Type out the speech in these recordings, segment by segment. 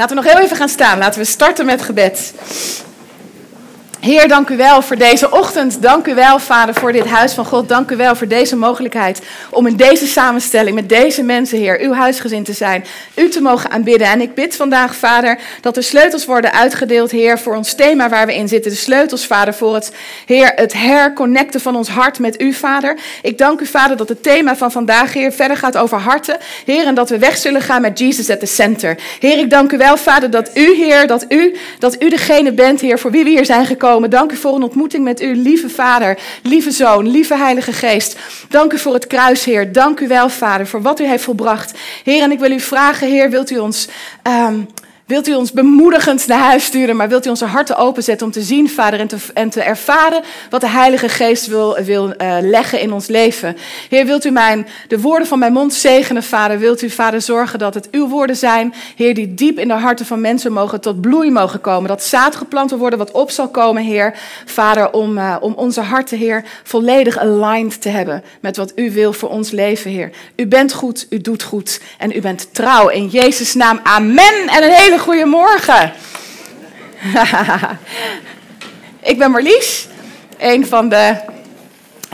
Laten we nog heel even gaan staan. Laten we starten met gebed. Heer, dank u wel voor deze ochtend. Dank u wel, Vader, voor dit huis van God. Dank u wel voor deze mogelijkheid om in deze samenstelling met deze mensen, Heer, uw huisgezin te zijn, u te mogen aanbidden. En ik bid vandaag, Vader, dat de sleutels worden uitgedeeld, Heer, voor ons thema waar we in zitten. De sleutels, Vader, voor het, Heer, het herconnecten van ons hart met u, Vader. Ik dank u, Vader, dat het thema van vandaag, Heer, verder gaat over harten. Heer, en dat we weg zullen gaan met Jesus at the center. Heer, ik dank u wel, Vader, dat u, Heer, dat u, dat u degene bent, Heer, voor wie we hier zijn gekomen Dank u voor een ontmoeting met u, lieve Vader, lieve Zoon, lieve Heilige Geest. Dank u voor het kruis, Heer. Dank u wel, Vader, voor wat u heeft volbracht. Heer, en ik wil u vragen, Heer, wilt u ons um, Wilt u ons bemoedigend naar huis sturen, maar wilt u onze harten openzetten om te zien, Vader, en te, en te ervaren wat de Heilige Geest wil, wil uh, leggen in ons leven. Heer, wilt u mijn, de woorden van mijn mond zegenen, Vader? Wilt u, Vader, zorgen dat het uw woorden zijn, Heer, die diep in de harten van mensen mogen tot bloei mogen komen. Dat zaad geplant worden wat op zal komen, Heer, Vader, om, uh, om onze harten, Heer, volledig aligned te hebben met wat u wil voor ons leven, Heer. U bent goed, u doet goed en u bent trouw. In Jezus' naam, amen. En een hele goedemorgen. ik ben Marlies, een van de,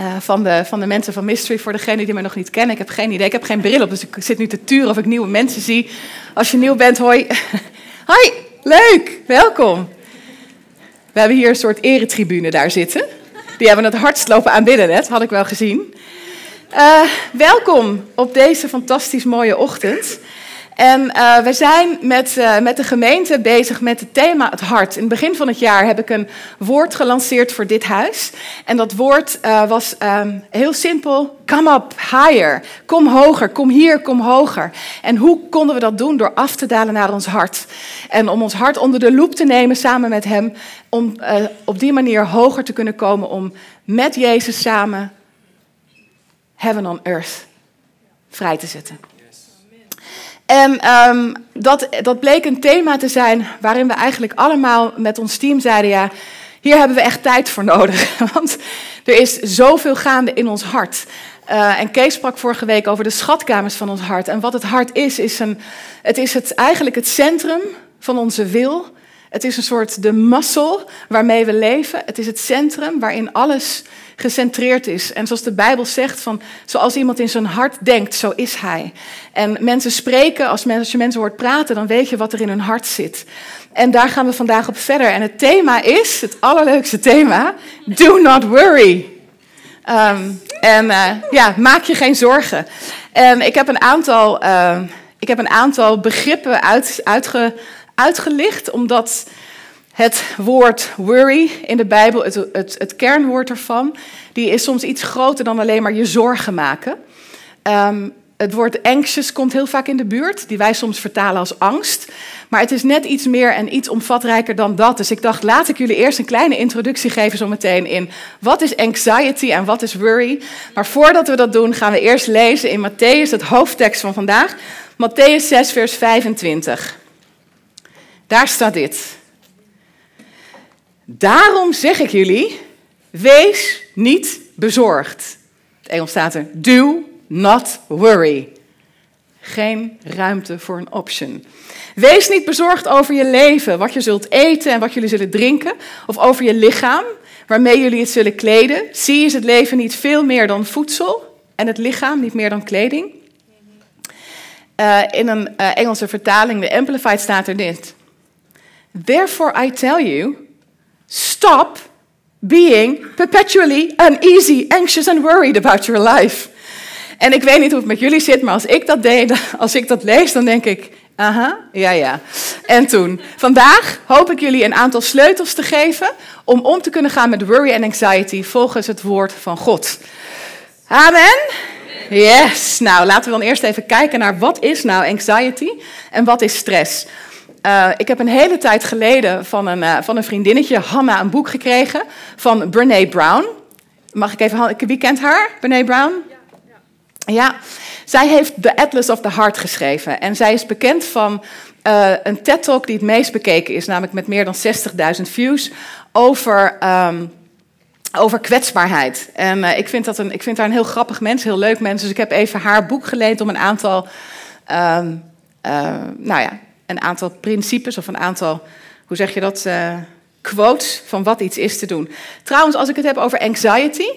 uh, van, de, van de mensen van Mystery. Voor degenen die me nog niet kennen, ik heb geen idee. Ik heb geen bril op, dus ik zit nu te turen of ik nieuwe mensen zie. Als je nieuw bent, hoi. Hoi, leuk, welkom. We hebben hier een soort eretribune daar zitten. Die hebben het hardst lopen aanbidden net, had ik wel gezien. Uh, welkom op deze fantastisch mooie ochtend. En uh, we zijn met, uh, met de gemeente bezig met het thema het hart. In het begin van het jaar heb ik een woord gelanceerd voor dit huis. En dat woord uh, was um, heel simpel: come up higher. Kom hoger, kom hier, kom hoger. En hoe konden we dat doen? Door af te dalen naar ons hart. En om ons hart onder de loep te nemen samen met Hem. Om op die manier hoger te kunnen komen. Om met Jezus samen heaven on earth vrij te zetten. En um, dat, dat bleek een thema te zijn waarin we eigenlijk allemaal met ons team zeiden: ja, hier hebben we echt tijd voor nodig. Want er is zoveel gaande in ons hart. Uh, en Kees sprak vorige week over de schatkamers van ons hart. En wat het hart is, is een, het is het, eigenlijk het centrum van onze wil. Het is een soort de muscle waarmee we leven. Het is het centrum waarin alles gecentreerd is. En zoals de Bijbel zegt, van, zoals iemand in zijn hart denkt, zo is hij. En mensen spreken, als, je mensen hoort praten, dan weet je wat er in hun hart zit. En daar gaan we vandaag op verder. En het thema is, het allerleukste thema, do not worry. Um, en uh, ja, maak je geen zorgen. En ik heb een aantal, uh, ik heb een aantal begrippen uit, uitge, uitgelicht, omdat het woord worry in de Bijbel, het, het, kernwoord ervan, die is soms iets groter dan alleen maar je zorgen maken. Um, het woord anxious komt heel vaak in de buurt, die wij soms vertalen als angst. Maar het is net iets meer en iets omvatrijker dan dat. Dus ik dacht, laat ik jullie eerst een kleine introductie geven zo meteen in wat is anxiety en wat is worry. Maar voordat we dat doen, gaan we eerst lezen in Matthäus, het hoofdtekst van vandaag. Matthäus 6, vers 25. Daar staat dit. Daarom zeg ik jullie, wees niet bezorgd. Het Engels staat er, do not worry. Geen ruimte voor een option. Wees niet bezorgd over je leven, wat je zult eten en wat jullie zullen drinken, of over je lichaam, waarmee jullie het zullen kleden. Zie is het leven niet veel meer dan voedsel en het lichaam niet meer dan kleding. Uh, in een uh, Engelse vertaling, de Amplified, staat er dit. Therefore I tell you, Stop being perpetually uneasy, anxious and worried about your life. En ik weet niet hoe het met jullie zit, maar als ik dat deed, als ik dat lees, dan denk ik, aha, ja, ja. En toen, vandaag hoop ik jullie een aantal sleutels te geven om om te kunnen gaan met worry en anxiety volgens het woord van God. Amen. Yes. Nou, laten we dan eerst even kijken naar wat is nou anxiety en wat is stress. Uh, ik heb een hele tijd geleden van een, uh, van een vriendinnetje, Hanna, een boek gekregen van Brene Brown. Mag ik even, wie kent haar? Brene Brown? Ja, ja. ja. zij heeft The Atlas of the Heart geschreven. En zij is bekend van uh, een TED-talk die het meest bekeken is, namelijk met meer dan 60.000 views, over, um, over kwetsbaarheid. En ik, vind dat een, ik vind haar een heel grappig mens, heel leuk mens. Dus ik heb even haar boek geleend om een aantal um, nou ja, een aantal principes of een aantal, hoe zeg je dat, uh, quotes van wat iets is te doen. Trouwens, als ik het heb over anxiety,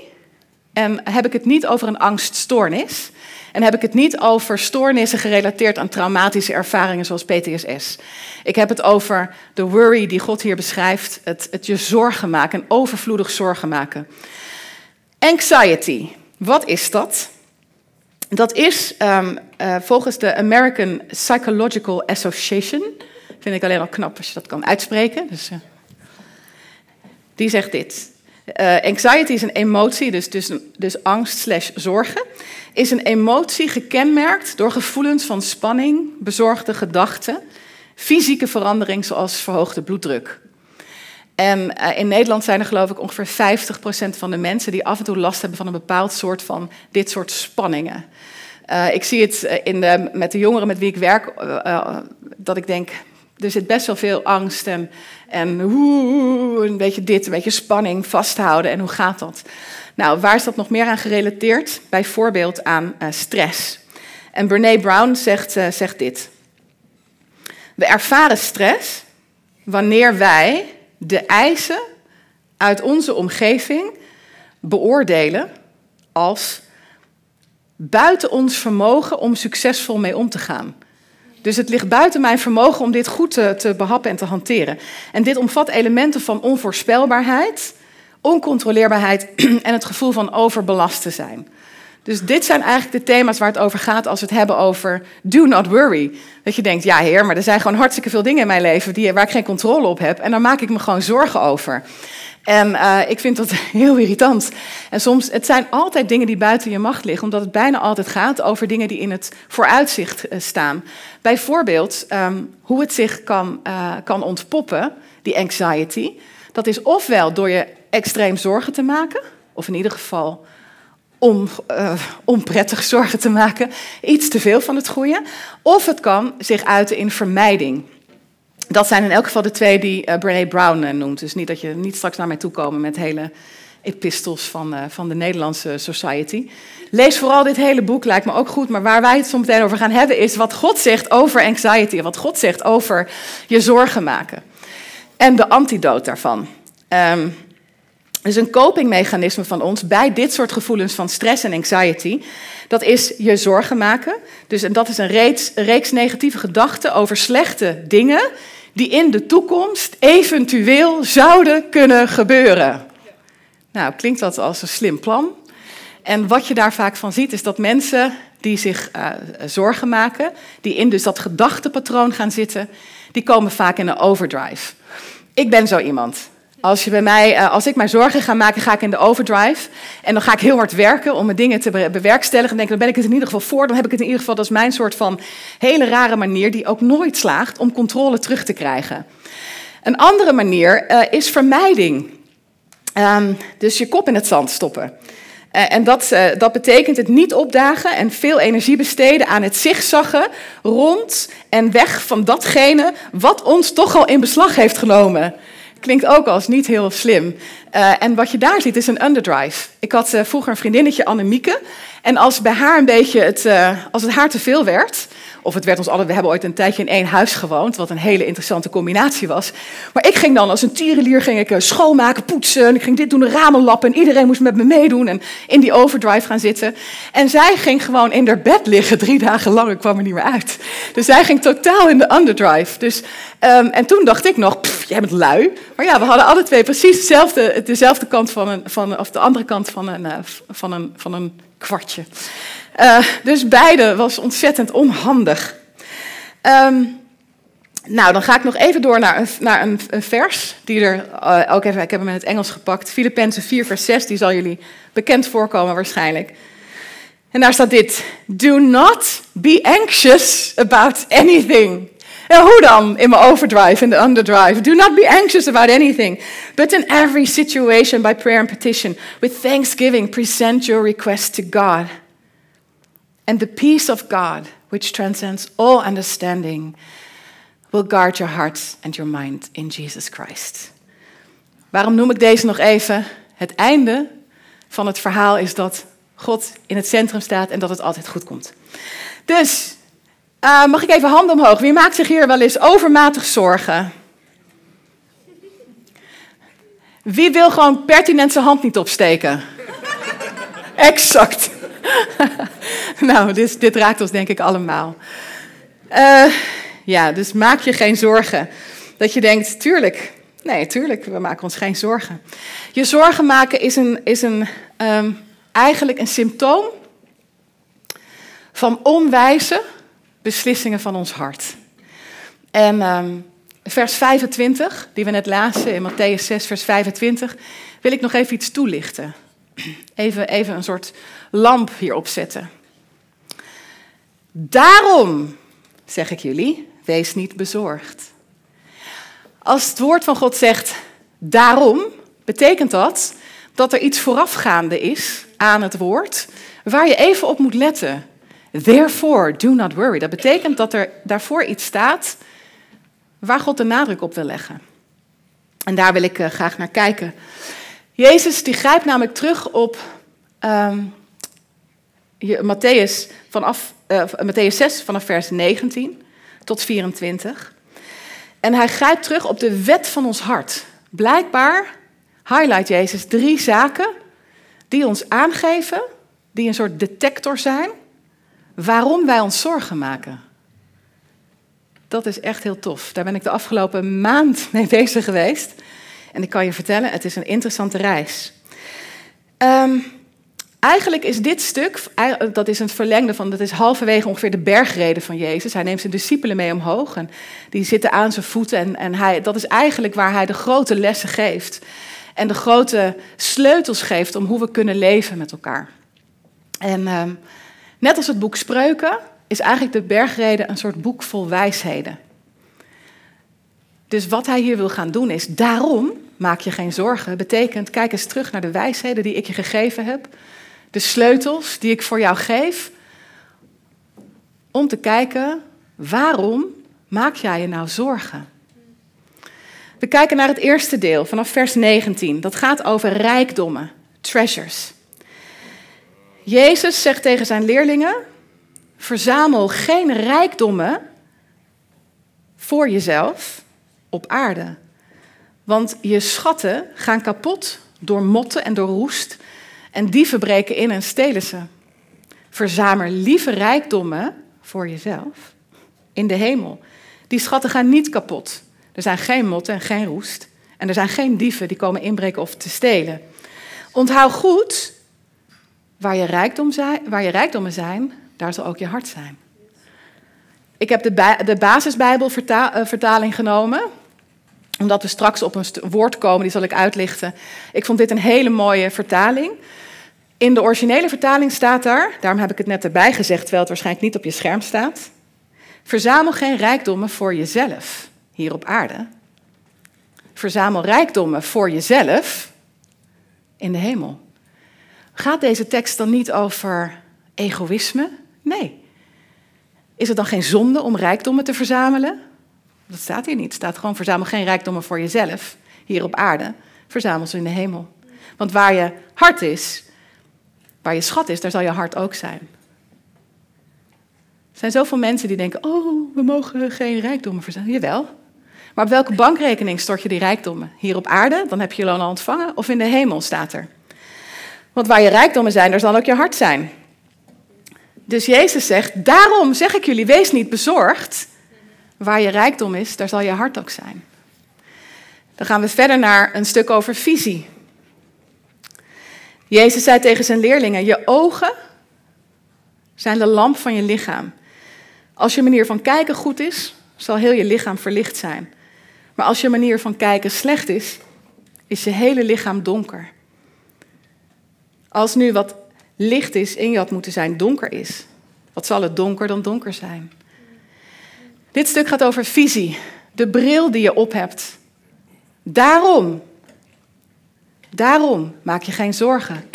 en heb ik het niet over een angststoornis. En heb ik het niet over stoornissen gerelateerd aan traumatische ervaringen zoals PTSS. Ik heb het over de worry die God hier beschrijft, het, het je zorgen maken, overvloedig zorgen maken. Anxiety, wat is dat? Dat is um, uh, volgens de American Psychological Association, vind ik alleen al knap als je dat kan uitspreken. Dus, uh, die zegt dit. Uh, anxiety is een emotie, dus, dus, dus angst slash zorgen, is een emotie gekenmerkt door gevoelens van spanning, bezorgde gedachten, fysieke verandering zoals verhoogde bloeddruk. En uh, in Nederland zijn er geloof ik ongeveer 50% van de mensen die af en toe last hebben van een bepaald soort van dit soort spanningen. Uh, ik zie het in de, met de jongeren met wie ik werk, dat ik denk, er zit best wel veel angst en, en een beetje dit, een beetje spanning vasthouden. En hoe gaat dat? Nou, waar is dat nog meer aan gerelateerd? Bijvoorbeeld aan stress. En Brene Brown zegt, zegt dit. We ervaren stress wanneer wij de eisen uit onze omgeving beoordelen als buiten ons vermogen om succesvol mee om te gaan. Dus het ligt buiten mijn vermogen om dit goed te, behappen en te hanteren. En dit omvat elementen van onvoorspelbaarheid, oncontroleerbaarheid en het gevoel van overbelast te zijn. Dus dit zijn eigenlijk de thema's waar het over gaat als we het hebben over do not worry. Dat je denkt, ja heer, maar er zijn gewoon hartstikke veel dingen in mijn leven die, waar ik geen controle op heb. En daar maak ik me gewoon zorgen over. En uh, ik vind dat heel irritant. En soms, het zijn altijd dingen die buiten je macht liggen, omdat het bijna altijd gaat over dingen die in het vooruitzicht uh, staan. Bijvoorbeeld um, hoe het zich kan, uh, kan ontpoppen, die anxiety. Dat is ofwel door je extreem zorgen te maken, of in ieder geval om, onprettig zorgen te maken, iets te veel van het goede. Of het kan zich uiten in vermijding dat zijn in elk geval de twee die uh, Brene Brown uh, noemt. Dus niet dat je niet straks naar mij toe komen met hele epistels van, uh, van de Nederlandse Society. Lees vooral dit hele boek, lijkt me ook goed. Maar waar wij het zo meteen over gaan hebben, is wat God zegt over anxiety. Wat God zegt over je zorgen maken. En de antidote daarvan. Um, dus een copingmechanisme van ons bij dit soort gevoelens van stress en anxiety, dat is je zorgen maken. Dus en dat is een reeks, negatieve gedachten over slechte dingen die in de toekomst eventueel zouden kunnen gebeuren. Nou, klinkt dat als een slim plan. En wat je daar vaak van ziet, is dat mensen die zich uh, zorgen maken, die in dus dat gedachtepatroon gaan zitten, die komen vaak in een overdrive. Ik ben zo iemand. Als, je bij mij, uh, als ik mij zorgen ga maken, ga ik in de overdrive. En dan ga ik heel hard werken om mijn dingen te bewerkstelligen. En denk, dan ben ik het in ieder geval voor. Dan heb ik het in ieder geval, is mijn soort van hele rare manier, die ook nooit slaagt om controle terug te krijgen. Een andere manier uh, is vermijding. Um, dus je kop in het zand stoppen. Uh, en dat, dat, betekent het niet opdagen en veel energie besteden aan het zigzaggen rond en weg van datgene wat ons toch al in beslag heeft genomen. Klinkt ook als niet heel slim. Uh, en wat je daar ziet is een underdrive. Ik had uh, vroeger een vriendinnetje, Annemieke. En als bij haar een beetje het, uh, als het haar te veel werd, of het werd ons alle, we hebben ooit een tijdje in één huis gewoond, wat een hele interessante combinatie was. Maar ik ging dan als een tierenlier ging ik schoonmaken, poetsen, en ik ging dit doen, de ramen lappen, en iedereen moest met me meedoen en in die overdrive gaan zitten. En zij ging gewoon in haar bed liggen drie dagen lang en kwam er niet meer uit. Dus zij ging totaal in de underdrive. Dus, um, en toen dacht ik nog, jij bent lui. Maar ja, we hadden alle twee precies dezelfde, dezelfde kant van een, van, of de andere kant van een, van een, van een kwartje. Uh, dus beide was ontzettend onhandig. Um, nou, dan ga ik nog even door naar een, naar een, vers. Die er uh, ook even, ik heb hem in het Engels gepakt. Filippenzen 4, vers 6. Die zal jullie bekend voorkomen waarschijnlijk. En daar staat dit: Do not be anxious about anything. Hoe dan? In mijn overdrive, in de underdrive. Do not be anxious about anything, but in every situation by prayer and petition, with thanksgiving, present your request to God. And the peace of God, which transcends all understanding, will guard your hearts and your mind in Jesus Christ. Waarom noem ik deze nog even? Het einde van het verhaal is dat God in het centrum staat en dat het altijd goed komt. Dus Uh, mag ik even handen omhoog? Wie maakt zich hier wel eens overmatig zorgen? Wie wil gewoon pertinent zijn hand niet opsteken? exact. nou, dus, dit raakt ons denk ik allemaal. Uh, ja, dus maak je geen zorgen. Dat je denkt, tuurlijk, nee, tuurlijk, we maken ons geen zorgen. Je zorgen maken is, een, is een, um, eigenlijk een symptoom van onwijze beslissingen van ons hart. En um, vers 25, die we net lazen in Matthäus 6, vers 25, wil ik nog even iets toelichten. Even, even een soort lamp hierop zetten. Daarom, zeg ik jullie, wees niet bezorgd. Als het woord van God zegt daarom, betekent dat dat er iets voorafgaande is aan het woord waar je even op moet letten. Therefore, do not worry. Dat betekent dat er daarvoor iets staat waar God de nadruk op wil leggen. En daar wil ik uh, graag naar kijken. Jezus die grijpt namelijk terug op um, vanaf, uh, Matthäus 6 vanaf vers 19 tot 24. En hij grijpt terug op de wet van ons hart. Blijkbaar highlight Jezus drie zaken die ons aangeven, die een soort detector zijn, waarom wij ons zorgen maken. Dat is echt heel tof. Daar ben ik de afgelopen maand mee bezig geweest. En ik kan je vertellen, het is een interessante reis. Um, eigenlijk is dit stuk, dat is een verlengde van, dat is halverwege ongeveer de bergreden van Jezus. Hij neemt zijn discipelen mee omhoog en die zitten aan zijn voeten. En, en hij, dat is eigenlijk waar hij de grote lessen geeft. En de grote sleutels geeft om hoe we kunnen leven met elkaar. En um, net als het boek Spreuken is eigenlijk de bergreden een soort boek vol wijsheden. Dus wat hij hier wil gaan doen is, daarom maak je geen zorgen. Betekent, kijk eens terug naar de wijsheden die ik je gegeven heb. De sleutels die ik voor jou geef. Om te kijken, waarom maak jij je nou zorgen? We kijken naar het eerste deel, vanaf vers 19. Dat gaat over rijkdommen, treasures. Jezus zegt tegen zijn leerlingen: Verzamel geen rijkdommen voor jezelf op aarde. Want je schatten gaan kapot door motten en door roest. En dieven breken in en stelen ze. Verzamel lieve rijkdommen voor jezelf in de hemel. Die schatten gaan niet kapot. Er zijn geen motten en geen roest. En er zijn geen dieven die komen inbreken of te stelen. Onthoud goed, waar je, rijkdom zijn, waar je rijkdommen zijn, daar zal ook je hart zijn. Ik heb de, de basisbijbelvertaling genomen, omdat we straks op een woord komen, die zal ik uitlichten. Ik vond dit een hele mooie vertaling. In de originele vertaling staat daar, daarom heb ik het net erbij gezegd, terwijl het waarschijnlijk niet op je scherm staat. Verzamel geen rijkdommen voor jezelf hier op aarde. Verzamel rijkdommen voor jezelf in de hemel. Gaat deze tekst dan niet over egoïsme? Nee. Is het dan geen zonde om rijkdommen te verzamelen? Dat staat hier niet. Het staat gewoon: verzamel geen rijkdommen voor jezelf hier op aarde. Verzamel ze in de hemel. Want waar je hart is, waar je schat is, daar zal je hart ook zijn. Er zijn zoveel mensen die denken: oh, we mogen geen rijkdommen verzamelen. Jawel. Maar op welke bankrekening stort je die rijkdommen? Hier op aarde, dan heb je loon al ontvangen, of in de hemel staat er. Want waar je rijkdommen zijn, daar zal ook je hart zijn. Dus Jezus zegt, daarom zeg ik jullie, wees niet bezorgd. Waar je rijkdom is, daar zal je hart ook zijn. Dan gaan we verder naar een stuk over visie. Jezus zei tegen zijn leerlingen, je ogen zijn de lamp van je lichaam. Als je manier van kijken goed is, zal heel je lichaam verlicht zijn. Maar als je manier van kijken slecht is, is je hele lichaam donker. Als nu wat licht is in je had moeten zijn, donker is. Wat zal het donker dan donker zijn? Dit stuk gaat over visie, de bril die je op hebt. Daarom, daarom maak je geen zorgen.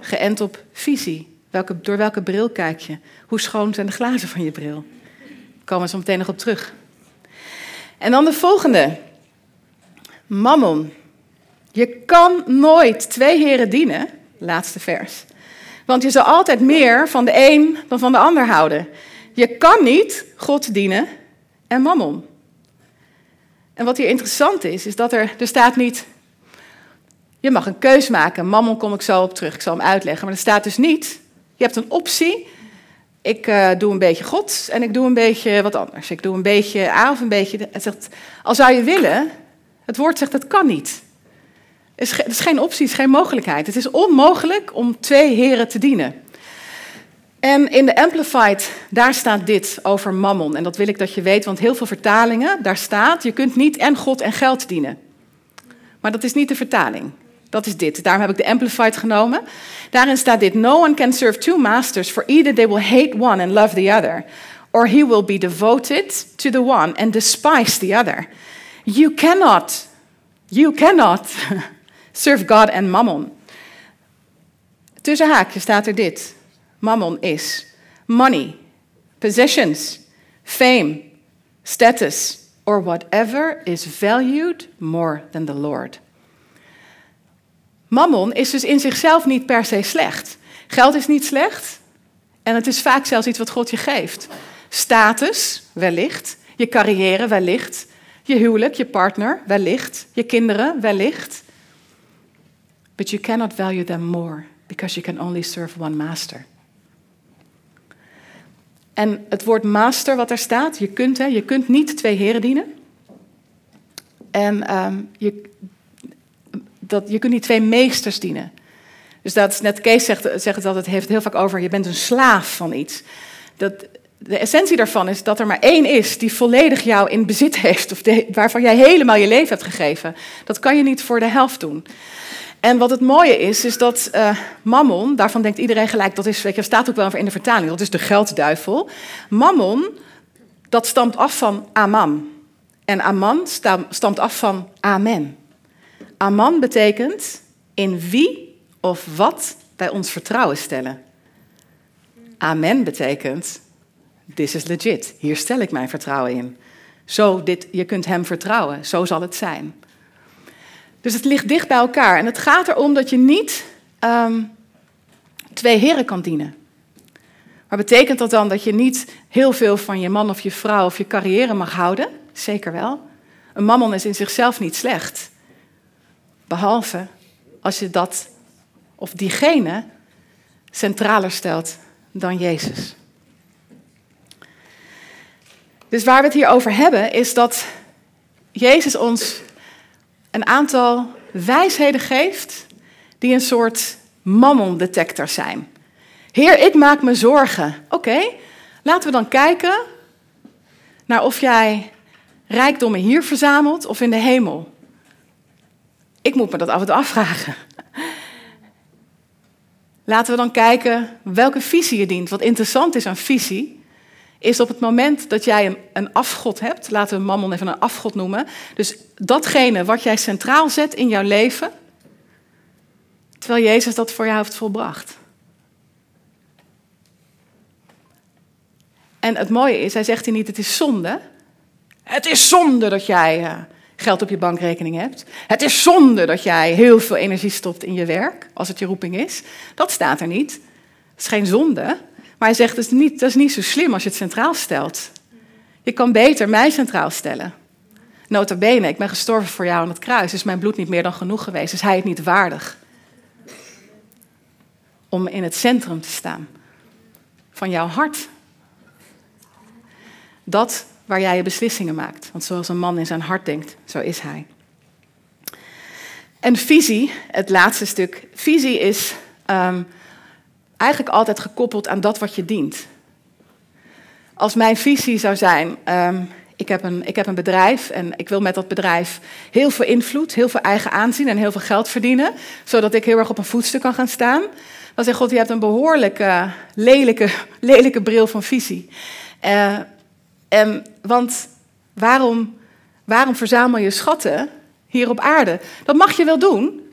Geënt op visie. Welke, door welke bril kijk je? Hoe schoon zijn de glazen van je bril? Daar komen we zo meteen nog op terug. En dan de volgende. Mammon. Je kan nooit twee heren dienen. Laatste vers. Want je zal altijd meer van de een dan van de ander houden. Je kan niet God dienen en mammon. En wat hier interessant is, is dat er, er staat niet, je mag een keus maken. Mammon kom ik zo op terug, ik zal hem uitleggen. Maar er staat dus niet, je hebt een optie. Ik uh, doe een beetje God en ik doe een beetje wat anders. Ik doe een beetje A of een beetje... Het zegt, al zou je willen, het woord zegt dat kan niet. Is, het is geen optie, het is geen mogelijkheid. Het is onmogelijk om twee heren te dienen. En in de Amplified, daar staat dit over mammon. En dat wil ik dat je weet, want heel veel vertalingen, daar staat... je kunt niet en God en geld dienen. Maar dat is niet de vertaling. Dat is dit. Daarom heb ik de Amplified genomen. Daarin staat dit: No one can serve two masters, for either they will hate one and love the other, or he will be devoted to the one and despise the other. You cannot, you cannot serve God and mammon. Tussen haakjes staat er dit: Mammon is money, possessions, fame, status, or whatever is valued more than the Lord. Mammon is dus in zichzelf niet per se slecht. Geld is niet slecht en het is vaak zelfs iets wat God je geeft. Status, wellicht. Je carrière, wellicht. Je huwelijk, je partner, wellicht. Je kinderen, wellicht. But you cannot value them more because you can only serve one master. En het woord master wat er staat, je kunt, hè, je kunt niet twee heren dienen. En um, je, dat, je kunt niet twee meesters dienen. Dus dat is net, Kees zegt, zegt het altijd, heeft heel vaak over, je bent een slaaf van iets. Dat, de essentie daarvan is dat er maar één is die volledig jou in bezit heeft, of waarvan jij helemaal je leven hebt gegeven. Dat kan je niet voor de helft doen. En wat het mooie is, is dat uh, Mammon, daarvan denkt iedereen gelijk, dat is, weet je, staat ook wel in de vertaling, dat is de geldduivel. Mammon, dat stamt af van Aman. En Aman stamt af van Amen. Aman betekent in wie of wat wij ons vertrouwen stellen. Amen betekent, this is legit, hier stel ik mijn vertrouwen in. Zo, dit, je kunt hem vertrouwen, zo zal het zijn. Dus het ligt dicht bij elkaar. En het gaat erom dat je niet um, twee heren kan dienen. Maar betekent dat dan dat je niet heel veel van je man of je vrouw of je carrière mag houden? Zeker wel. Een mammon is in zichzelf niet slecht. Behalve als je dat of diegene centraler stelt dan Jezus. Dus waar we het hier over hebben, is dat Jezus ons een aantal wijsheden geeft die een soort mammon-detector zijn. Heer, ik maak me zorgen. Oké, laten we dan kijken naar of jij rijkdommen hier verzamelt of in de hemel. Ik moet me dat af en toe afvragen. Laten we dan kijken welke visie je dient. Wat interessant is aan visie, is op het moment dat jij een, een afgod hebt, laten we Mammon even een afgod noemen. Dus datgene wat jij centraal zet in jouw leven, terwijl Jezus dat voor jou heeft volbracht. En het mooie is, hij zegt hier niet, het is zonde. Het is zonde dat jij uh, geld op je bankrekening hebt. Het is zonde dat jij heel veel energie stopt in je werk, als het je roeping is. Dat staat er niet. Het is geen zonde. Maar hij zegt, dat is, niet, dat is niet zo slim als je het centraal stelt. Je kan beter mij centraal stellen. Nota bene, ik ben gestorven voor jou aan het kruis. Is mijn bloed niet meer dan genoeg geweest? Is hij het niet waardig? Om in het centrum te staan van jouw hart. Dat waar jij je beslissingen maakt. Want zoals een man in zijn hart denkt, zo is hij. En visie, het laatste stuk. Visie is um, eigenlijk altijd gekoppeld aan dat wat je dient. Als mijn visie zou zijn, um, ik, heb een, ik heb een bedrijf en ik wil met dat bedrijf heel veel invloed, heel veel eigen aanzien en heel veel geld verdienen, zodat ik heel erg op een voetstuk kan gaan staan. Dan zegt God, je hebt een behoorlijke, lelijke, lelijke bril van visie. Uh, en, want waarom, waarom verzamel je schatten hier op aarde? Dat mag je wel doen,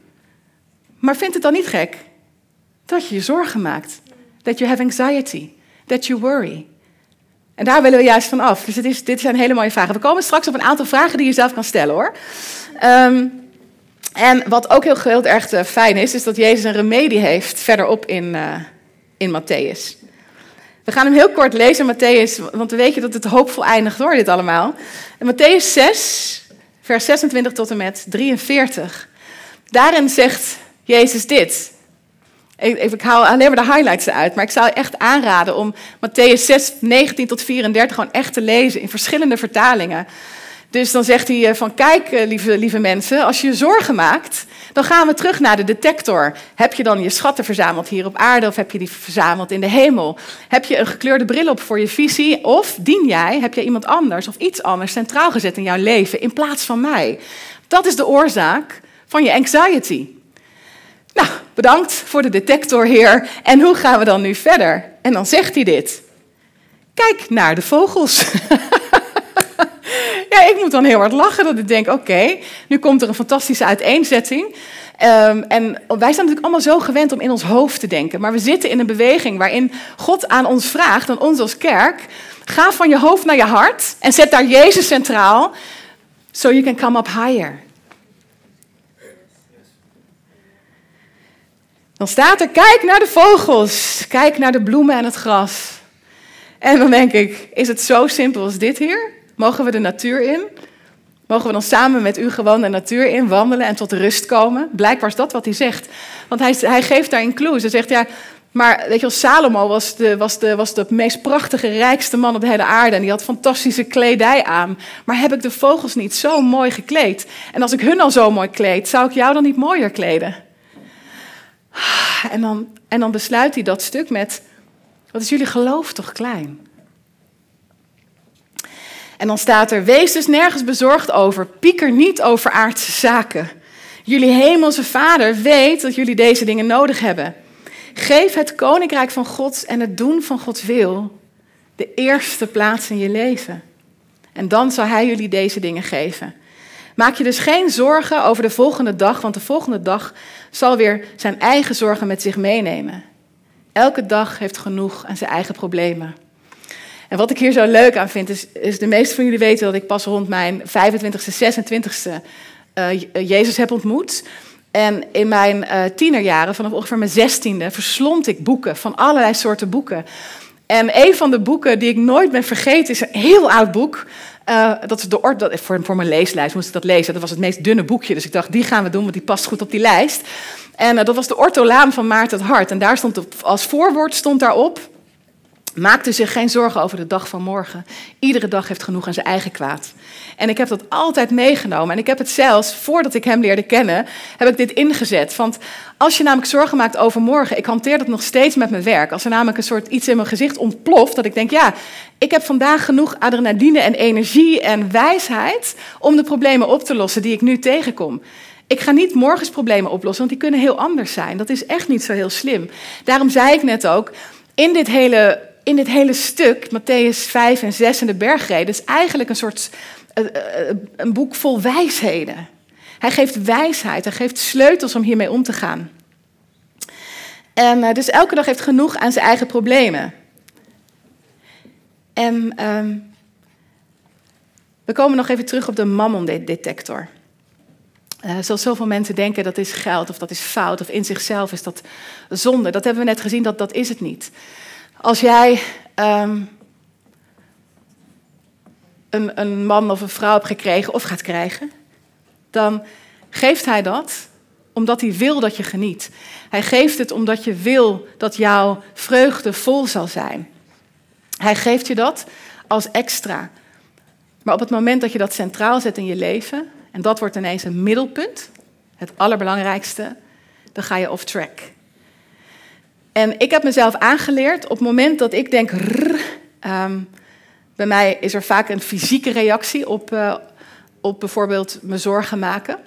maar vind het dan niet gek dat je je zorgen maakt. Dat you have anxiety, that you worry. En daar willen we juist van af. Dus is, dit zijn hele mooie vragen. We komen straks op een aantal vragen die je zelf kan stellen hoor. Um, en wat ook heel, erg fijn is, is dat Jezus een remedie heeft verderop in, uh, in Matthäus. We gaan hem heel kort lezen, Matthäus, want we weten dat het hoopvol eindigt hoor, dit allemaal. En Matthäus 6, vers 26 tot en met 43. Daarin zegt Jezus dit. Ik, ik haal alleen maar de highlights eruit, maar ik zou echt aanraden om Matthäus 6, 19 tot 34 gewoon echt te lezen in verschillende vertalingen. Dus dan zegt hij van, kijk lieve, lieve mensen, als je je zorgen maakt, dan gaan we terug naar de detector. Heb je dan je schatten verzameld hier op aarde of heb je die verzameld in de hemel? Heb je een gekleurde bril op voor je visie of dien jij, heb je iemand anders of iets anders centraal gezet in jouw leven in plaats van mij? Dat is de oorzaak van je anxiety. Nou, bedankt voor de detector, heer. En hoe gaan we dan nu verder? En dan zegt hij dit. Kijk naar de vogels. ja, ik moet dan heel hard lachen dat ik denk, oké, nu komt er een fantastische uiteenzetting. Um, en wij zijn natuurlijk allemaal zo gewend om in ons hoofd te denken. Maar we zitten in een beweging waarin God aan ons vraagt, aan ons als kerk, ga van je hoofd naar je hart en zet daar Jezus centraal, so you can come up higher. Dan staat er, kijk naar de vogels, kijk naar de bloemen en het gras. En dan denk ik, is het zo simpel als dit hier? Mogen we de natuur in? Mogen we dan samen met u gewoon de natuur in wandelen en tot rust komen? Blijkbaar is dat wat hij zegt. Want hij, hij geeft daarin clues. Hij zegt, ja, maar weet je wel, Salomo was de, was, de, was de meest prachtige, rijkste man op de hele aarde. En die had fantastische kledij aan. Maar heb ik de vogels niet zo mooi gekleed? En als ik hun al zo mooi kleed, zou ik jou dan niet mooier kleden? En dan, en dan besluit hij dat stuk met, wat is jullie geloof toch klein? En dan staat er, wees dus nergens bezorgd over, pieker niet over aardse zaken. Jullie hemelse vader weet dat jullie deze dingen nodig hebben. Geef het koninkrijk van God en het doen van Gods wil de eerste plaats in je leven. En dan zal hij jullie deze dingen geven. Maak je dus geen zorgen over de volgende dag, want de volgende dag zal weer zijn eigen zorgen met zich meenemen. Elke dag heeft genoeg aan zijn eigen problemen. En wat ik hier zo leuk aan vind, is, is de meeste van jullie weten dat ik pas rond mijn 25ste, 26ste uh, Jezus heb ontmoet. En in mijn uh, tienerjaren, vanaf ongeveer mijn zestiende, verslond ik boeken van allerlei soorten boeken. En een van de boeken die ik nooit ben vergeten is een heel oud boek. Uh, dat is de orde, voor, voor mijn leeslijst moest ik dat lezen. Dat was het meest dunne boekje, dus ik dacht, die gaan we doen, want die past goed op die lijst. En uh, dat was de Ortolaan van Maarten het Hart. En daar stond op, als voorwoord stond daarop, Maakte zich geen zorgen over de dag van morgen. Iedere dag heeft genoeg aan zijn eigen kwaad. En ik heb dat altijd meegenomen. En ik heb het zelfs, voordat ik hem leerde kennen, heb ik dit ingezet. Want als je namelijk zorgen maakt over morgen, ik hanteer dat nog steeds met mijn werk. Als er namelijk een soort iets in mijn gezicht ontploft, dat ik denk, ja, ik heb vandaag genoeg adrenaline en energie en wijsheid om de problemen op te lossen die ik nu tegenkom. Ik ga niet morgens problemen oplossen, want die kunnen heel anders zijn. Dat is echt niet zo heel slim. Daarom zei ik net ook, in dit hele in dit hele stuk, Matthäus 5 en 6 en de bergreden, is eigenlijk een soort uh, een boek vol wijsheden. Hij geeft wijsheid, hij geeft sleutels om hiermee om te gaan. En dus elke dag heeft genoeg aan zijn eigen problemen. En uh, we komen nog even terug op de mammon-detector. Zoals zoveel mensen denken, dat is geld of dat is fout of in zichzelf is dat zonde. Dat hebben we net gezien, dat, dat is het niet. Als jij um, een, een man of een vrouw hebt gekregen of gaat krijgen, dan geeft hij dat omdat hij wil dat je geniet. Hij geeft het omdat je wil dat jouw vreugde vol zal zijn. Hij geeft je dat als extra. Maar op het moment dat je dat centraal zet in je leven, en dat wordt ineens een middelpunt, het allerbelangrijkste, dan ga je off track. En ik heb mezelf aangeleerd op het moment dat ik denk. Rrr, bij mij is er vaak een fysieke reactie op, uh, op bijvoorbeeld me zorgen maken.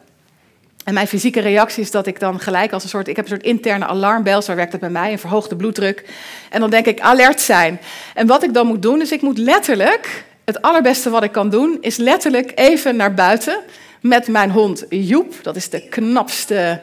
En mijn fysieke reactie is dat ik dan gelijk als een soort. Ik heb een soort interne alarmbel, zo werkt het bij mij, een verhoogde bloeddruk. En dan denk ik alert zijn. En wat ik dan moet doen, is ik moet letterlijk. Het allerbeste wat ik kan doen, is letterlijk even naar buiten met mijn hond Joep. Dat is de knapste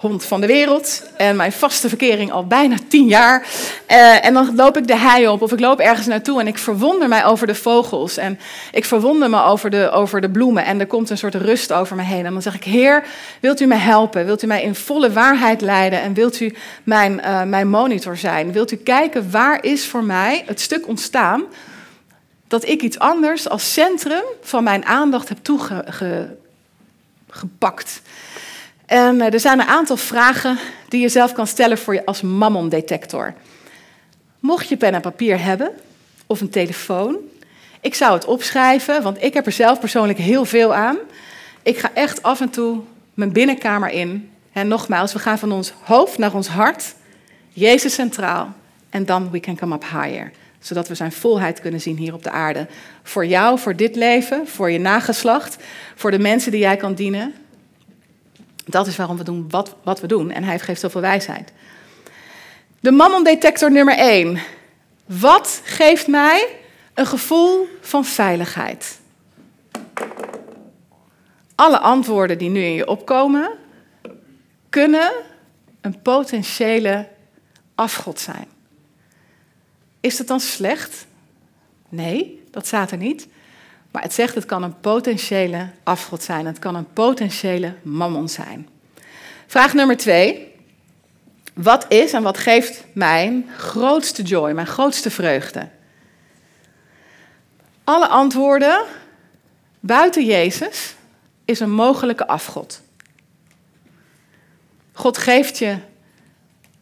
hond van de wereld en mijn vaste verkering al bijna tien jaar. Uh, en dan loop ik de hei op of ik loop ergens naartoe en ik verwonder mij over de vogels en ik verwonder me over de, over de bloemen en er komt een soort rust over me heen. En dan zeg ik, Heer, wilt u mij helpen? Wilt u mij in volle waarheid leiden en wilt u mijn, uh, mijn monitor zijn? Wilt u kijken waar is voor mij het stuk ontstaan dat ik iets anders als centrum van mijn aandacht heb toegepakt? En eh, er zijn een aantal vragen die je zelf kan stellen voor je als mammon-detector. Mocht je pen en papier hebben of een telefoon, ik zou het opschrijven, want ik heb er zelf persoonlijk heel veel aan. Ik ga echt af en toe mijn binnenkamer in. En nogmaals, we gaan van ons hoofd naar ons hart, Jezus centraal, en dan we can come up higher. Zodat we zijn volheid kunnen zien hier op de aarde. Voor jou, voor dit leven, voor je nageslacht, voor de mensen die jij kan dienen, dat is waarom we doen wat, wat we doen. En hij geeft zoveel wijsheid. De mammon-detector nummer 1. Wat geeft mij een gevoel van veiligheid? Alle antwoorden die nu in je opkomen, kunnen een potentiële afgod zijn. Is het dan slecht? Nee, dat staat er niet. Maar het zegt het kan een potentiële afgod zijn. Het kan een potentiële mammon zijn. Vraag nummer twee. Wat is en wat geeft mijn grootste joy, mijn grootste vreugde? Alle antwoorden buiten Jezus is een mogelijke afgod. God geeft je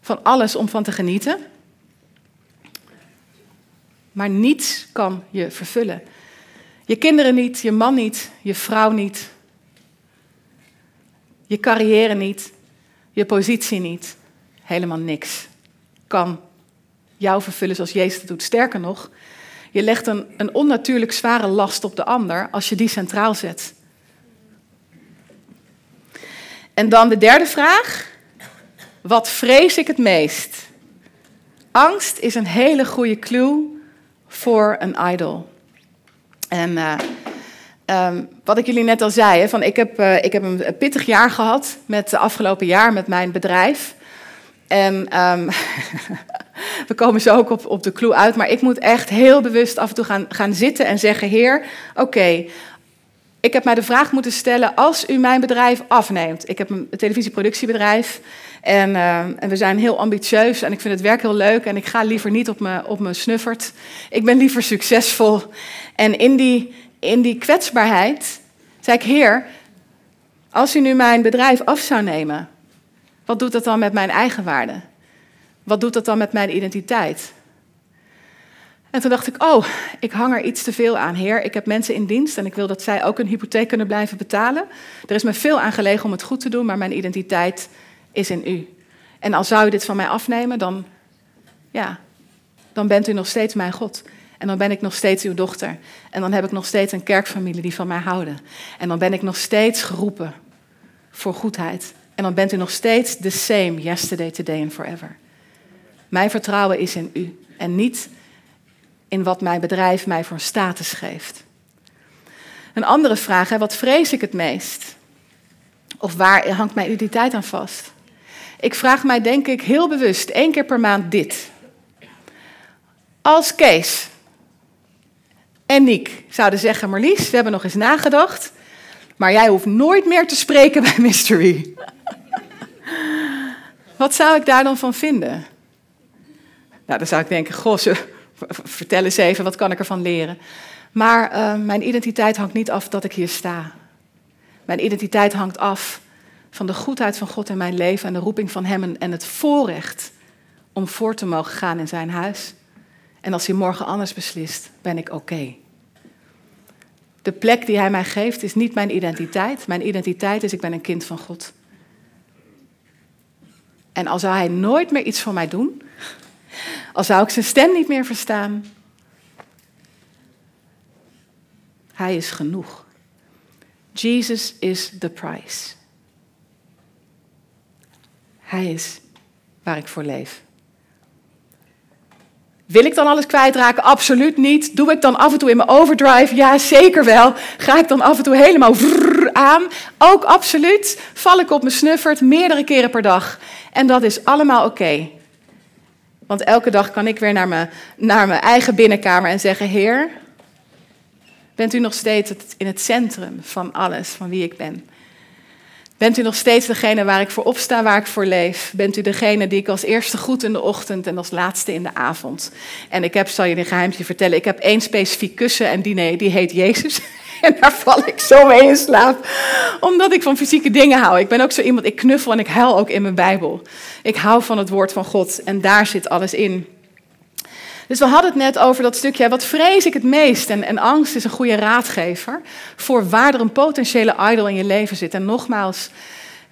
van alles om van te genieten, maar niets kan je vervullen. Je kinderen niet, je man niet, je vrouw niet. Je carrière niet, je positie niet. Helemaal niks kan jou vervullen zoals Jezus het doet. Sterker nog, je legt een, een onnatuurlijk zware last op de ander als je die centraal zet. En dan de derde vraag. Wat vrees ik het meest? Angst is een hele goede clue voor een idol. En uh, um, wat ik jullie net al zei, hè, van ik, heb, uh, ik heb een pittig jaar gehad met de afgelopen jaar met mijn bedrijf. En um, we komen zo ook op, op de clue uit, maar ik moet echt heel bewust af en toe gaan, gaan zitten en zeggen: Heer, oké, ik heb mij de vraag moeten stellen: als u mijn bedrijf afneemt. Ik heb een televisieproductiebedrijf en, uh, en we zijn heel ambitieus en ik vind het werk heel leuk en ik ga liever niet op me, op snuffert. Ik ben liever succesvol. En in die, in die kwetsbaarheid zei ik: Heer, als u nu mijn bedrijf af zou nemen, wat doet dat dan met mijn eigenwaarde? Wat doet dat dan met mijn identiteit? En toen dacht ik, oh, ik hang er iets te veel aan, Heer. Ik heb mensen in dienst en ik wil dat zij ook een hypotheek kunnen blijven betalen. Er is me veel aan gelegen om het goed te doen, maar mijn identiteit is in u. En als zou u dit van mij afnemen, dan, ja, dan bent u nog steeds mijn God. En dan ben ik nog steeds uw dochter. En dan heb ik nog steeds een kerkfamilie die van mij houden. En dan ben ik nog steeds geroepen voor goedheid. En dan bent u nog steeds the same yesterday, today and forever. Mijn vertrouwen is in u en niet in wat mijn bedrijf mij voor status geeft. Een andere vraag, wat vrees ik het meest? Of waar hangt mijn identiteit aan vast? Ik vraag mij denk ik heel bewust één keer per maand dit. Als Kees en Niek zouden zeggen, Marlies, we hebben nog eens nagedacht, maar jij hoeft nooit meer te spreken bij Mystery. Wat zou ik daar dan van vinden? Nou, dan zou ik denken, goh, vertel eens even, wat kan ik ervan leren? Maar uh, mijn identiteit hangt niet af dat ik hier sta. Mijn identiteit hangt af van de goedheid van God in mijn leven en de roeping van Hem en het voorrecht om voor te mogen gaan in Zijn huis. En als Hij morgen anders beslist, ben ik oké. De plek die Hij mij geeft is niet mijn identiteit. Mijn identiteit is ik ben een kind van God. En al zou Hij nooit meer iets voor mij doen, al zou ik zijn stem niet meer verstaan, Hij is genoeg. Jesus is the price. Hij is waar ik voor leef. Wil ik dan alles kwijtraken? Absoluut niet. Doe ik dan af en toe in mijn overdrive? Ja, zeker wel. Ga ik dan af en toe helemaal aan. Ook absoluut. Val ik op mijn snuffert meerdere keren per dag. En dat is allemaal oké. Want elke dag kan ik weer naar mijn, naar mijn eigen binnenkamer en zeggen: Heer, bent u nog steeds in het centrum van alles, van wie ik ben? Bent u nog steeds degene waar ik voor opsta, waar ik voor leef? Bent u degene die ik als eerste goed in de ochtend en als laatste in de avond? En ik heb, zal je een geheimje vertellen, ik heb één specifiek kussen en die, die heet Jezus. En daar val ik zo mee in slaap. Omdat ik van fysieke dingen hou. Ik ben ook zo iemand, ik knuffel en ik huil ook in mijn Bijbel. Ik hou van het woord van God en daar zit alles in. Dus we hadden het net over dat stukje, wat vrees ik het meest? En, en angst is een goede raadgever voor waar er een potentiële idol in je leven zit. En nogmaals,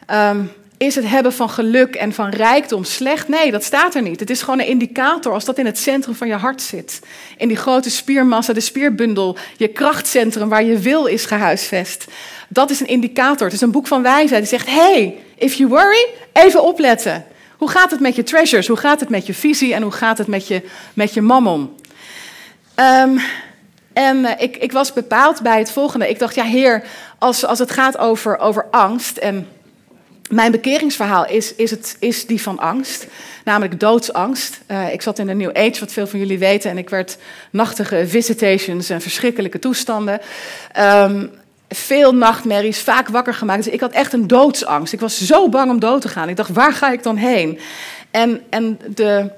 ehm, is het hebben van geluk en van rijkdom slecht? Nee, dat staat er niet. Het is gewoon een indicator als dat in het centrum van je hart zit. In die grote spiermassa, de spierbundel, je krachtcentrum waar je wil is gehuisvest. Dat is een indicator. Het is een boek van wijsheid die zegt: hey, if you worry, even opletten. Hoe gaat het met je treasures? Hoe gaat het met je visie? En hoe gaat het met je, met je mammon? Um, en uh, ik, ik, was bepaald bij het volgende. Ik dacht, ja heer, als, als het gaat over, over angst... en mijn bekeringsverhaal is, is, het, is die van angst, namelijk doodsangst. Uh, ik zat in de New Age, wat veel van jullie weten, en ik werd nachtige visitations en verschrikkelijke toestanden. Um, veel nachtmerries, vaak wakker gemaakt. Dus ik had echt een doodsangst. Ik was zo bang om dood te gaan. Ik dacht, waar ga ik dan heen? En, en de,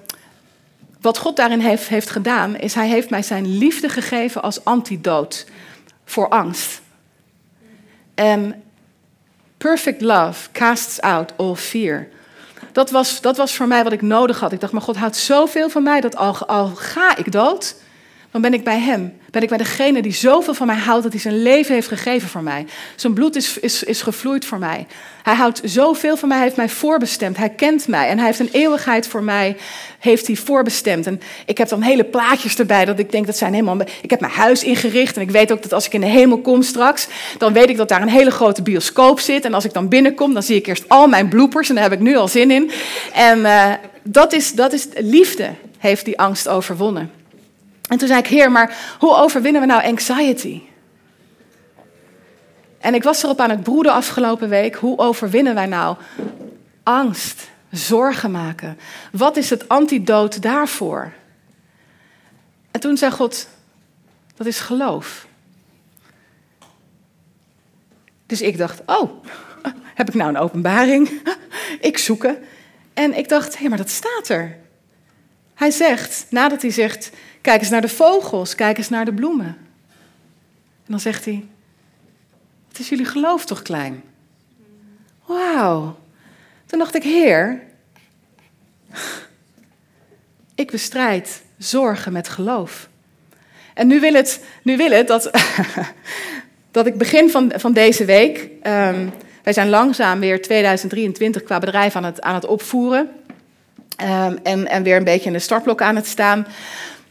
wat God daarin heeft, heeft gedaan, is hij heeft mij zijn liefde gegeven als antidoot voor angst. En perfect love casts out all fear. Dat was, dat was voor mij wat ik nodig had. Ik dacht, maar God houdt zoveel van mij dat al ga ik dood, dan ben ik bij Hem. Ben ik bij degene die zoveel van mij houdt dat hij zijn leven heeft gegeven voor mij. Zijn bloed is, is, is gevloeid voor mij. Hij houdt zoveel van mij, hij heeft mij voorbestemd. Hij kent mij en hij heeft een eeuwigheid voor mij heeft hij voorbestemd. En ik heb dan hele plaatjes erbij dat ik denk dat zijn helemaal... Ik heb mijn huis ingericht en ik weet ook dat als ik in de hemel kom straks... dan weet ik dat daar een hele grote bioscoop zit. En als ik dan binnenkom, dan zie ik eerst al mijn bloepers en daar heb ik nu al zin in. En uh, dat, is, dat is liefde, heeft die angst overwonnen. En toen zei ik, Heer, maar hoe overwinnen we nou anxiety? En ik was erop aan het broeden afgelopen week. Hoe overwinnen wij nou angst, zorgen maken? Wat is het antidoot daarvoor? En toen zei God, dat is geloof. Dus ik dacht, oh, heb ik nou een openbaring? ik zoeken. En ik dacht, hé, maar dat staat er. Hij zegt, nadat hij zegt, kijk eens naar de vogels, kijk eens naar de bloemen. En dan zegt hij, het is jullie geloof toch klein? Wauw. Toen dacht ik, Heer, ik bestrijd zorgen met geloof. En nu wil het, nu wil het dat, dat ik begin van, van deze week. Um, wij zijn langzaam weer 2023 qua bedrijf aan het, aan het opvoeren. Um, en, en weer een beetje in de startblok aan het staan.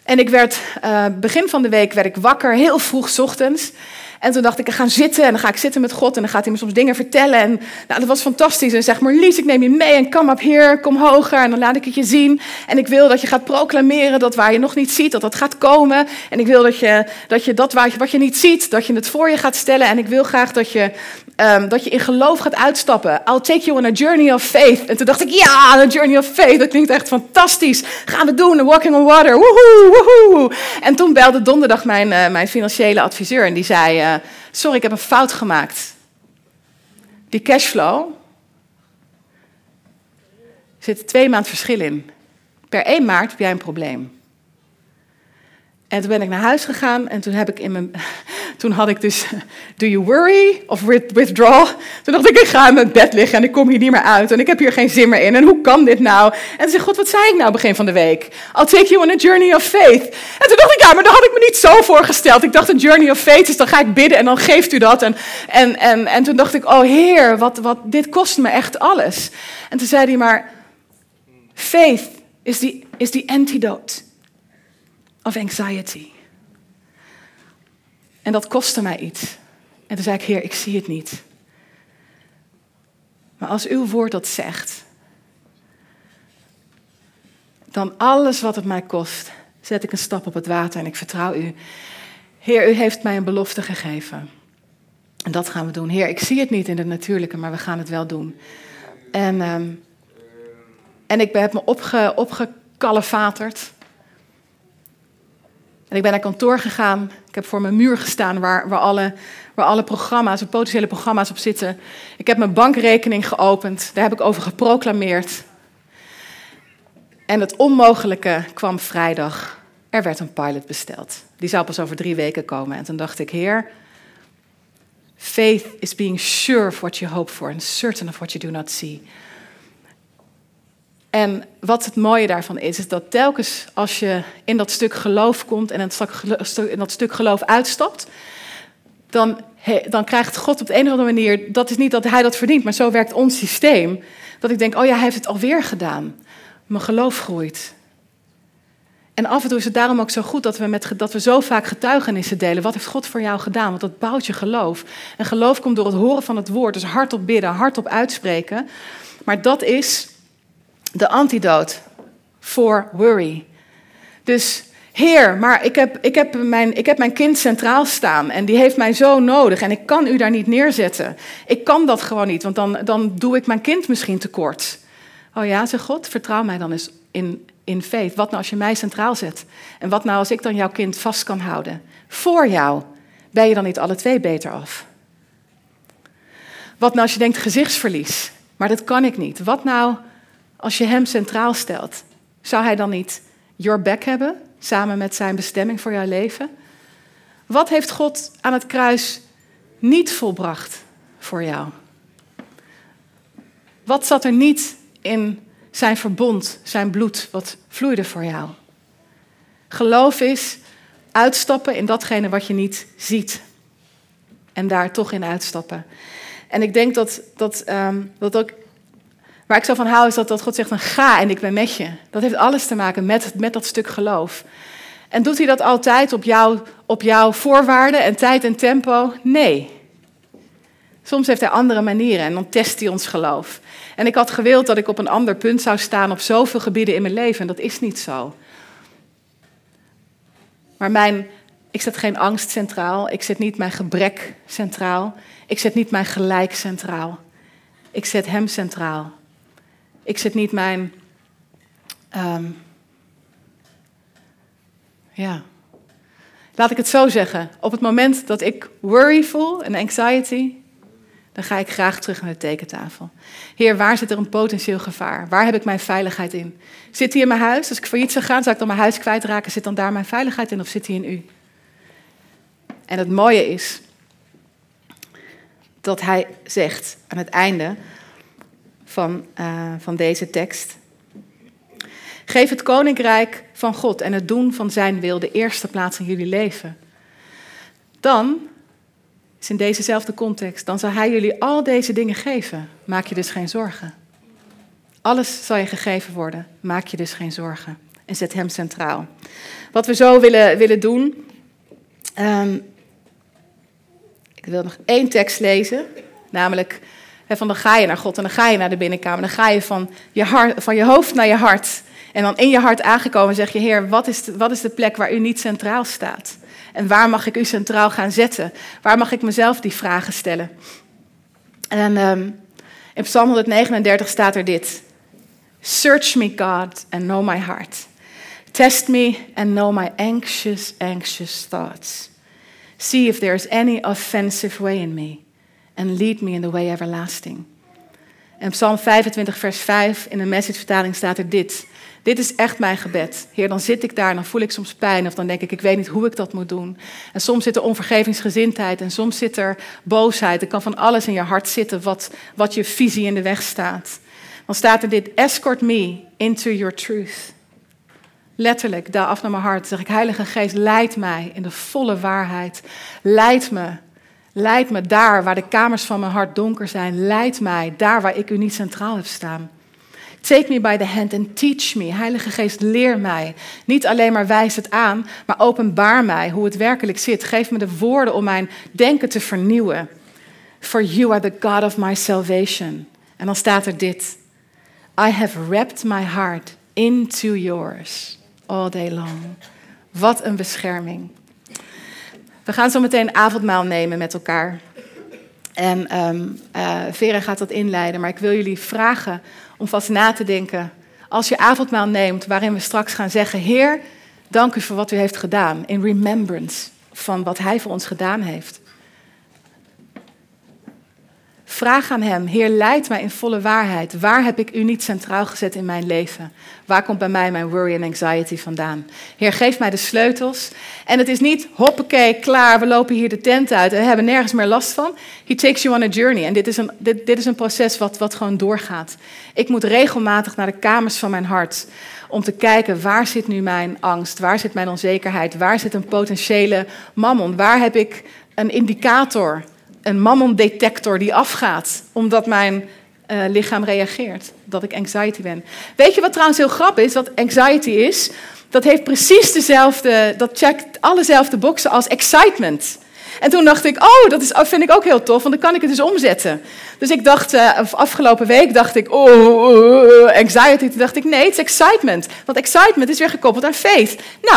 En ik werd, uh, begin van de week werd ik wakker, heel vroeg ochtends. En toen dacht ik, ik ga zitten en dan ga ik zitten met God en dan gaat hij me soms dingen vertellen. En nou, dat was fantastisch. En zeg maar, Lies, ik neem je mee en kom op hier, kom hoger en dan laat ik het je zien. En ik wil dat je gaat proclameren dat waar je nog niet ziet, dat dat gaat komen. En ik wil dat je dat, je dat wat je niet ziet, dat je het voor je gaat stellen. En ik wil graag dat je, um, dat je in geloof gaat uitstappen. I'll take you on a journey of faith. En toen dacht ik, ja, een journey of faith, dat klinkt echt fantastisch. Gaan we doen, walking on water, woehoe, woehoe. En toen belde donderdag mijn, uh, mijn financiële adviseur en die zei... Uh, sorry, ik heb een fout gemaakt. Die cashflow zit twee maand verschil in. Per 1 maart heb jij een probleem. En toen ben ik naar huis gegaan en toen heb ik in mijn. Toen had ik dus. Do you worry of withdraw? Toen dacht ik, ik ga in mijn bed liggen en ik kom hier niet meer uit. En ik heb hier geen zin meer in. En hoe kan dit nou? En toen zei God, wat zei ik nou begin van de week? I'll take you on a journey of faith. En toen dacht ik, ja, maar dat had ik me niet zo voorgesteld. Ik dacht, een journey of faith is, dan ga ik bidden en dan geeft u dat. En, en, en, en toen dacht ik, oh Heer, wat, wat, dit kost me echt alles. En toen zei hij maar, faith is the, is the antidote of anxiety. En dat kostte mij iets. En toen zei ik, Heer, ik zie het niet. Maar als uw woord dat zegt, dan alles wat het mij kost, zet ik een stap op het water en ik vertrouw u. Heer, u heeft mij een belofte gegeven. En dat gaan we doen. Heer, ik zie het niet in het natuurlijke, maar we gaan het wel doen. En, ehm, en ik heb me opge, opgekalefaterd. En ik ben naar kantoor gegaan. Ik heb voor mijn muur gestaan waar, waar, alle, waar alle programma's, potentiële programma's op zitten. Ik heb mijn bankrekening geopend. Daar heb ik over geproclameerd. En het onmogelijke kwam vrijdag. Er werd een pilot besteld. Die zou pas over drie weken komen. En toen dacht ik, Heer, faith is being sure of what you hope for and certain of what you do not see. En wat het mooie daarvan is, is dat telkens als je in dat stuk geloof komt en in dat stuk geloof uitstapt, dan, dan krijgt God op de een of andere manier, dat is niet dat hij dat verdient, maar zo werkt ons systeem, dat ik denk, oh ja, hij heeft het alweer gedaan. Mijn geloof groeit. En af en toe is het daarom ook zo goed dat we, met, dat we zo vaak getuigenissen delen. Wat heeft God voor jou gedaan? Want dat bouwt je geloof. En geloof komt door het horen van het woord. Dus hardop bidden, hardop uitspreken. Maar dat is de antidoot voor worry. Dus Heer, maar ik heb, ik, heb mijn, ik heb mijn kind centraal staan en die heeft mij zo nodig en ik kan u daar niet neerzetten. Ik kan dat gewoon niet, want dan, dan doe ik mijn kind misschien tekort. Oh ja, zegt God, vertrouw mij dan eens in, in faith. Wat nou als je mij centraal zet? En wat nou als ik dan jouw kind vast kan houden? Voor jou ben je dan niet alle twee beter af? Wat nou als je denkt gezichtsverlies? Maar dat kan ik niet. Wat nou als je hem centraal stelt? Zou hij dan niet your back hebben, samen met zijn bestemming voor jouw leven? Wat heeft God aan het kruis niet volbracht voor jou? Wat zat er niet in zijn verbond, zijn bloed, wat vloeide voor jou? Geloof is uitstappen in datgene wat je niet ziet. En daar toch in uitstappen. En ik denk dat dat, um, dat ook Waar ik zo van hou is dat, dat God zegt van ga en ik ben met je. Dat heeft alles te maken met, met dat stuk geloof. En doet hij dat altijd op, jou, op jouw voorwaarden en tijd en tempo? Nee. Soms heeft hij andere manieren en dan test hij ons geloof. En ik had gewild dat ik op een ander punt zou staan op zoveel gebieden in mijn leven en dat is niet zo. Maar mijn, ik zet geen angst centraal, ik zet niet mijn gebrek centraal, ik zet niet mijn gelijk centraal. Ik zet hem centraal. Ik zet niet mijn. Um, ja. Laat ik het zo zeggen. Op het moment dat ik worry voel en anxiety, dan ga ik graag terug naar de tekentafel. Heer, waar zit er een potentieel gevaar? Waar heb ik mijn veiligheid in? Zit die in mijn huis? Als ik failliet zou gaan, zou ik dan mijn huis kwijtraken? Zit dan daar mijn veiligheid in of zit die in u? En het mooie is dat hij zegt aan het einde: van, uh, van deze tekst. Geef het koninkrijk van God en het doen van zijn wil de eerste plaats in jullie leven. Dan, is in dezezelfde context, dan zal hij jullie al deze dingen geven. Maak je dus geen zorgen. Alles zal je gegeven worden. Maak je dus geen zorgen. En zet hem centraal. Wat we zo willen, willen doen. Um, ik wil nog één tekst lezen, namelijk van dan ga je naar God en dan ga je naar de binnenkamer. Dan ga je van je, hart, van je hoofd naar je hart. En dan in je hart aangekomen zeg je, Heer, wat is, de, wat is de plek waar u niet centraal staat? En waar mag ik u centraal gaan zetten? Waar mag ik mezelf die vragen stellen? En um, in Psalm 139 staat er dit. Search me, God, and know my heart. Test me and know my anxious, anxious thoughts. See if there is any offensive way in me and lead me in the way everlasting. En Psalm 25, vers 5 in de messagevertaling staat er dit. Dit is echt mijn gebed. Heer, dan zit ik daar en dan voel ik soms pijn of dan denk ik, ik weet niet hoe ik dat moet doen. En soms zit er onvergevingsgezindheid en soms zit er boosheid. Er kan van alles in je hart zitten wat, wat je visie in de weg staat. Dan staat er dit, escort me into your truth. Letterlijk, daar af naar mijn hart, zeg ik, Heilige Geest, leid mij in de volle waarheid. Leid me Leid me daar waar de kamers van mijn hart donker zijn. Leid mij daar waar ik u niet centraal heb staan. Take me by the hand and teach me. Heilige Geest, leer mij. Niet alleen maar wijs het aan, maar openbaar mij hoe het werkelijk zit. Geef me de woorden om mijn denken te vernieuwen. For you are the God of my salvation. En dan staat er dit. I have wrapped my heart into yours all day long. Wat een bescherming. We gaan zo meteen avondmaal nemen met elkaar. En eh, Vera gaat dat inleiden, maar ik wil jullie vragen om vast na te denken. Als je avondmaal neemt, waarin we straks gaan zeggen: Heer, dank u voor wat u heeft gedaan. In remembrance van wat hij voor ons gedaan heeft. Vraag aan Hem, Heer, leid mij in volle waarheid. Waar heb ik U niet centraal gezet in mijn leven? Waar komt bij mij mijn worry en anxiety vandaan? Heer, geef mij de sleutels. En het is niet, hoppakee, klaar, we lopen hier de tent uit en hebben nergens meer last van. He takes you on a journey. En dit is een, dit, dit is een proces wat, wat gewoon doorgaat. Ik moet regelmatig naar de kamers van mijn hart om te kijken waar zit nu mijn angst, waar zit mijn onzekerheid, waar zit een potentiële mammon, waar heb ik een indicator een mammon-detector die afgaat, omdat mijn uh, lichaam reageert, dat ik anxiety ben. Weet je wat trouwens heel grappig is? Wat anxiety is, dat heeft precies dezelfde, dat checkt allezelfde boxen als excitement. En toen dacht ik, oh, dat is, vind ik ook heel tof, want dan kan ik het dus omzetten. Dus ik dacht, uh, afgelopen week dacht ik, oh, oh, oh, anxiety. Toen dacht ik, nee, het is excitement. Want excitement is weer gekoppeld aan faith. Nou,